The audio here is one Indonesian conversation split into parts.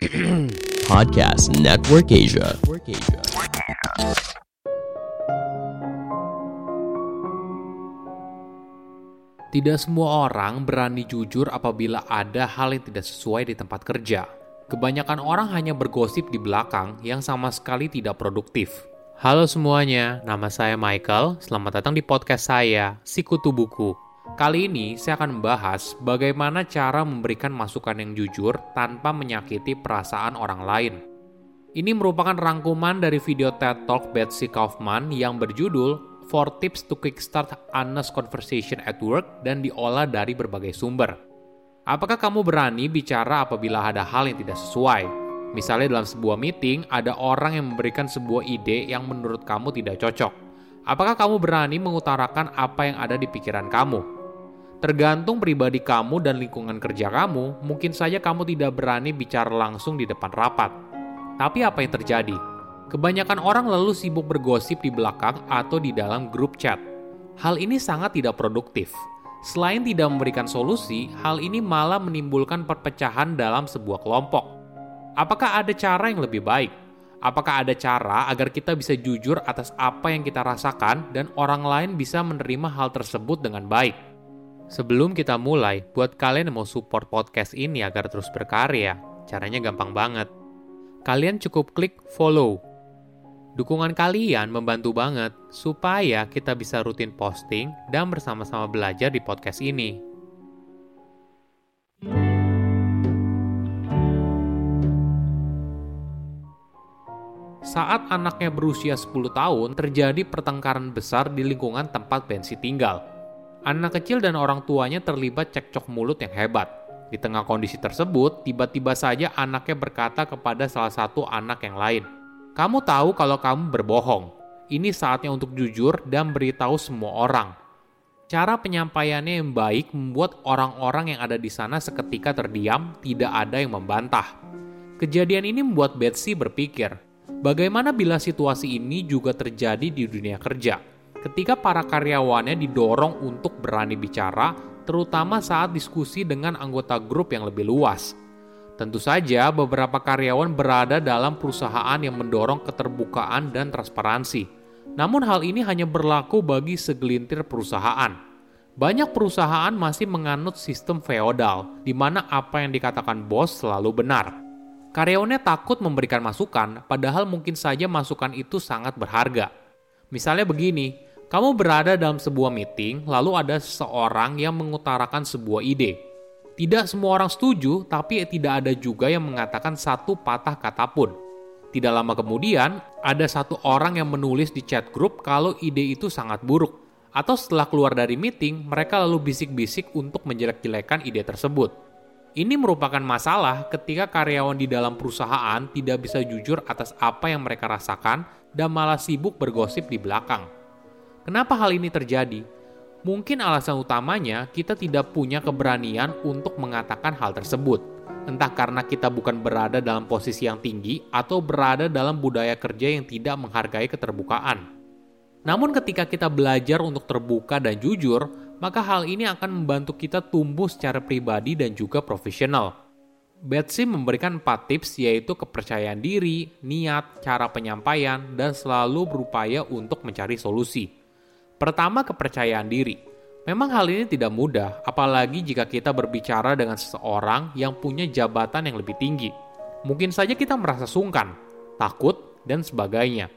Podcast Network Asia. Tidak semua orang berani jujur apabila ada hal yang tidak sesuai di tempat kerja. Kebanyakan orang hanya bergosip di belakang yang sama sekali tidak produktif. Halo semuanya, nama saya Michael. Selamat datang di podcast saya, Sikutu Buku. Kali ini saya akan membahas bagaimana cara memberikan masukan yang jujur tanpa menyakiti perasaan orang lain. Ini merupakan rangkuman dari video TED Talk Betsy Kaufman yang berjudul 4 Tips to Kickstart Honest Conversation at Work dan diolah dari berbagai sumber. Apakah kamu berani bicara apabila ada hal yang tidak sesuai? Misalnya dalam sebuah meeting, ada orang yang memberikan sebuah ide yang menurut kamu tidak cocok. Apakah kamu berani mengutarakan apa yang ada di pikiran kamu? Tergantung pribadi kamu dan lingkungan kerja kamu, mungkin saja kamu tidak berani bicara langsung di depan rapat. Tapi apa yang terjadi? Kebanyakan orang lalu sibuk bergosip di belakang atau di dalam grup chat. Hal ini sangat tidak produktif. Selain tidak memberikan solusi, hal ini malah menimbulkan perpecahan dalam sebuah kelompok. Apakah ada cara yang lebih baik? Apakah ada cara agar kita bisa jujur atas apa yang kita rasakan dan orang lain bisa menerima hal tersebut dengan baik? Sebelum kita mulai, buat kalian yang mau support podcast ini agar terus berkarya, caranya gampang banget. Kalian cukup klik follow Dukungan kalian membantu banget supaya kita bisa rutin posting dan bersama-sama belajar di podcast ini. Saat anaknya berusia 10 tahun, terjadi pertengkaran besar di lingkungan tempat Bensi tinggal. Anak kecil dan orang tuanya terlibat cekcok mulut yang hebat. Di tengah kondisi tersebut, tiba-tiba saja anaknya berkata kepada salah satu anak yang lain, kamu tahu kalau kamu berbohong. Ini saatnya untuk jujur dan beritahu semua orang. Cara penyampaiannya yang baik membuat orang-orang yang ada di sana seketika terdiam, tidak ada yang membantah. Kejadian ini membuat Betsy berpikir, bagaimana bila situasi ini juga terjadi di dunia kerja? Ketika para karyawannya didorong untuk berani bicara, terutama saat diskusi dengan anggota grup yang lebih luas. Tentu saja, beberapa karyawan berada dalam perusahaan yang mendorong keterbukaan dan transparansi. Namun, hal ini hanya berlaku bagi segelintir perusahaan. Banyak perusahaan masih menganut sistem feodal, di mana apa yang dikatakan bos selalu benar. Karyawannya takut memberikan masukan, padahal mungkin saja masukan itu sangat berharga. Misalnya begini, kamu berada dalam sebuah meeting, lalu ada seseorang yang mengutarakan sebuah ide tidak semua orang setuju, tapi tidak ada juga yang mengatakan satu patah kata pun. Tidak lama kemudian, ada satu orang yang menulis di chat grup kalau ide itu sangat buruk. Atau setelah keluar dari meeting, mereka lalu bisik-bisik untuk menjelek-jelekan ide tersebut. Ini merupakan masalah ketika karyawan di dalam perusahaan tidak bisa jujur atas apa yang mereka rasakan dan malah sibuk bergosip di belakang. Kenapa hal ini terjadi? Mungkin alasan utamanya kita tidak punya keberanian untuk mengatakan hal tersebut. Entah karena kita bukan berada dalam posisi yang tinggi atau berada dalam budaya kerja yang tidak menghargai keterbukaan. Namun ketika kita belajar untuk terbuka dan jujur, maka hal ini akan membantu kita tumbuh secara pribadi dan juga profesional. Betsy memberikan 4 tips yaitu kepercayaan diri, niat, cara penyampaian, dan selalu berupaya untuk mencari solusi. Pertama, kepercayaan diri. Memang hal ini tidak mudah, apalagi jika kita berbicara dengan seseorang yang punya jabatan yang lebih tinggi. Mungkin saja kita merasa sungkan, takut, dan sebagainya.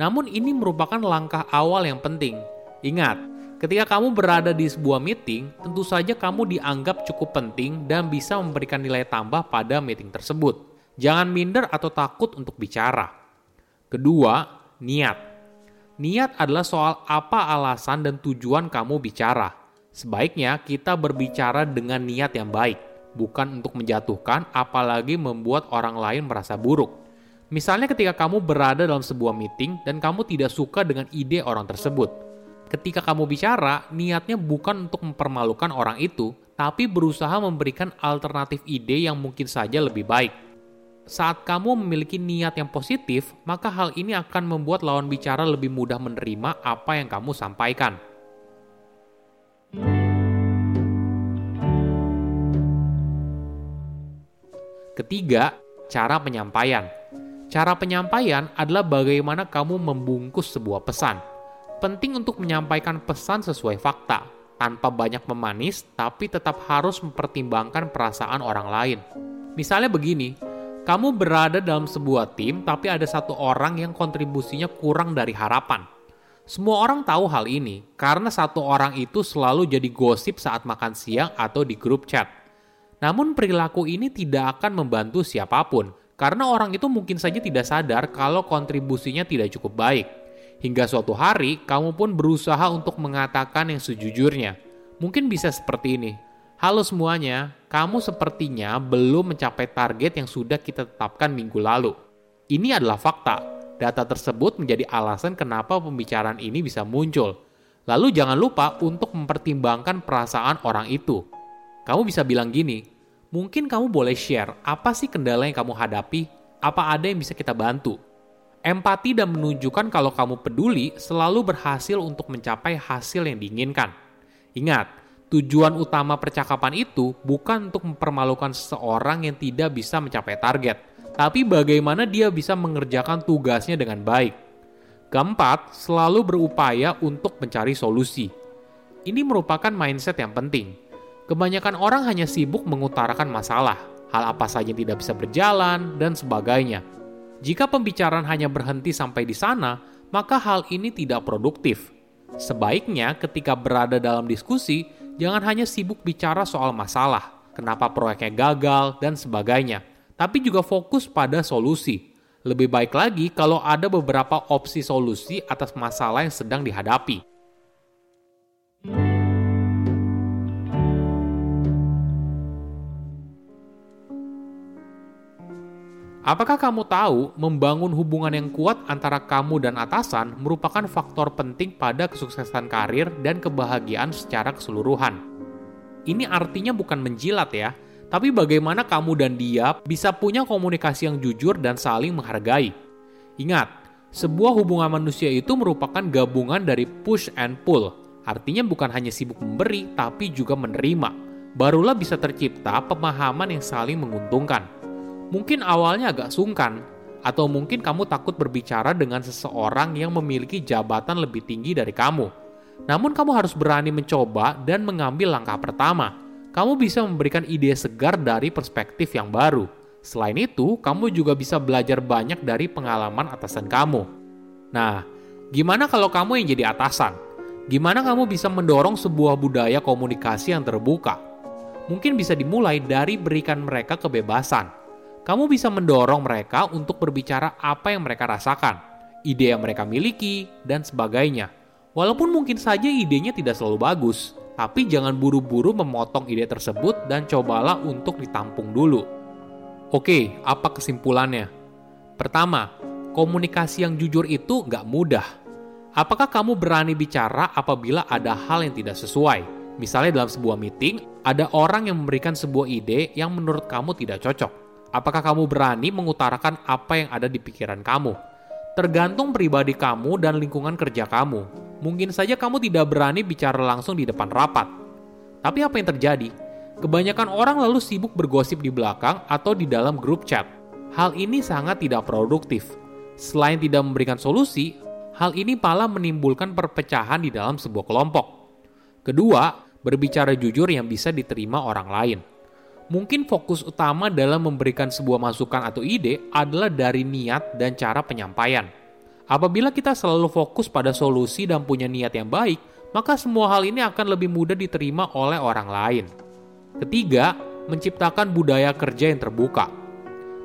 Namun ini merupakan langkah awal yang penting. Ingat, ketika kamu berada di sebuah meeting, tentu saja kamu dianggap cukup penting dan bisa memberikan nilai tambah pada meeting tersebut. Jangan minder atau takut untuk bicara. Kedua, niat. Niat adalah soal apa alasan dan tujuan kamu bicara. Sebaiknya kita berbicara dengan niat yang baik, bukan untuk menjatuhkan, apalagi membuat orang lain merasa buruk. Misalnya, ketika kamu berada dalam sebuah meeting dan kamu tidak suka dengan ide orang tersebut, ketika kamu bicara, niatnya bukan untuk mempermalukan orang itu, tapi berusaha memberikan alternatif ide yang mungkin saja lebih baik saat kamu memiliki niat yang positif, maka hal ini akan membuat lawan bicara lebih mudah menerima apa yang kamu sampaikan. Ketiga, cara penyampaian. Cara penyampaian adalah bagaimana kamu membungkus sebuah pesan. Penting untuk menyampaikan pesan sesuai fakta, tanpa banyak memanis, tapi tetap harus mempertimbangkan perasaan orang lain. Misalnya begini, kamu berada dalam sebuah tim, tapi ada satu orang yang kontribusinya kurang dari harapan. Semua orang tahu hal ini karena satu orang itu selalu jadi gosip saat makan siang atau di grup chat. Namun, perilaku ini tidak akan membantu siapa pun, karena orang itu mungkin saja tidak sadar kalau kontribusinya tidak cukup baik. Hingga suatu hari, kamu pun berusaha untuk mengatakan yang sejujurnya. Mungkin bisa seperti ini. Halo semuanya, kamu sepertinya belum mencapai target yang sudah kita tetapkan minggu lalu. Ini adalah fakta. Data tersebut menjadi alasan kenapa pembicaraan ini bisa muncul. Lalu jangan lupa untuk mempertimbangkan perasaan orang itu. Kamu bisa bilang gini, Mungkin kamu boleh share apa sih kendala yang kamu hadapi, apa ada yang bisa kita bantu. Empati dan menunjukkan kalau kamu peduli selalu berhasil untuk mencapai hasil yang diinginkan. Ingat, tujuan utama percakapan itu bukan untuk mempermalukan seseorang yang tidak bisa mencapai target, tapi bagaimana dia bisa mengerjakan tugasnya dengan baik. Keempat, selalu berupaya untuk mencari solusi. Ini merupakan mindset yang penting Kebanyakan orang hanya sibuk mengutarakan masalah, hal apa saja yang tidak bisa berjalan, dan sebagainya. Jika pembicaraan hanya berhenti sampai di sana, maka hal ini tidak produktif. Sebaiknya, ketika berada dalam diskusi, jangan hanya sibuk bicara soal masalah, kenapa proyeknya gagal, dan sebagainya, tapi juga fokus pada solusi. Lebih baik lagi kalau ada beberapa opsi solusi atas masalah yang sedang dihadapi. Apakah kamu tahu membangun hubungan yang kuat antara kamu dan atasan merupakan faktor penting pada kesuksesan karir dan kebahagiaan secara keseluruhan? Ini artinya bukan menjilat ya, tapi bagaimana kamu dan dia bisa punya komunikasi yang jujur dan saling menghargai. Ingat, sebuah hubungan manusia itu merupakan gabungan dari push and pull. Artinya bukan hanya sibuk memberi, tapi juga menerima. Barulah bisa tercipta pemahaman yang saling menguntungkan. Mungkin awalnya agak sungkan, atau mungkin kamu takut berbicara dengan seseorang yang memiliki jabatan lebih tinggi dari kamu. Namun, kamu harus berani mencoba dan mengambil langkah pertama. Kamu bisa memberikan ide segar dari perspektif yang baru. Selain itu, kamu juga bisa belajar banyak dari pengalaman atasan kamu. Nah, gimana kalau kamu yang jadi atasan? Gimana kamu bisa mendorong sebuah budaya komunikasi yang terbuka? Mungkin bisa dimulai dari berikan mereka kebebasan kamu bisa mendorong mereka untuk berbicara apa yang mereka rasakan, ide yang mereka miliki, dan sebagainya. Walaupun mungkin saja idenya tidak selalu bagus, tapi jangan buru-buru memotong ide tersebut dan cobalah untuk ditampung dulu. Oke, apa kesimpulannya? Pertama, komunikasi yang jujur itu nggak mudah. Apakah kamu berani bicara apabila ada hal yang tidak sesuai? Misalnya dalam sebuah meeting, ada orang yang memberikan sebuah ide yang menurut kamu tidak cocok Apakah kamu berani mengutarakan apa yang ada di pikiran kamu? Tergantung pribadi kamu dan lingkungan kerja kamu. Mungkin saja kamu tidak berani bicara langsung di depan rapat. Tapi apa yang terjadi? Kebanyakan orang lalu sibuk bergosip di belakang atau di dalam grup chat. Hal ini sangat tidak produktif. Selain tidak memberikan solusi, hal ini malah menimbulkan perpecahan di dalam sebuah kelompok. Kedua, berbicara jujur yang bisa diterima orang lain mungkin fokus utama dalam memberikan sebuah masukan atau ide adalah dari niat dan cara penyampaian. Apabila kita selalu fokus pada solusi dan punya niat yang baik, maka semua hal ini akan lebih mudah diterima oleh orang lain. Ketiga, menciptakan budaya kerja yang terbuka.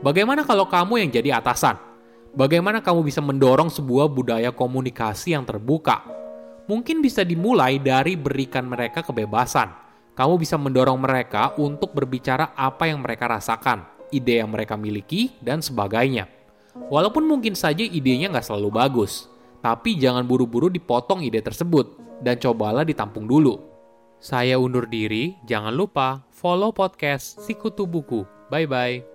Bagaimana kalau kamu yang jadi atasan? Bagaimana kamu bisa mendorong sebuah budaya komunikasi yang terbuka? Mungkin bisa dimulai dari berikan mereka kebebasan kamu bisa mendorong mereka untuk berbicara apa yang mereka rasakan, ide yang mereka miliki, dan sebagainya. Walaupun mungkin saja idenya nggak selalu bagus, tapi jangan buru-buru dipotong ide tersebut, dan cobalah ditampung dulu. Saya undur diri, jangan lupa follow podcast Sikutu Buku. Bye-bye.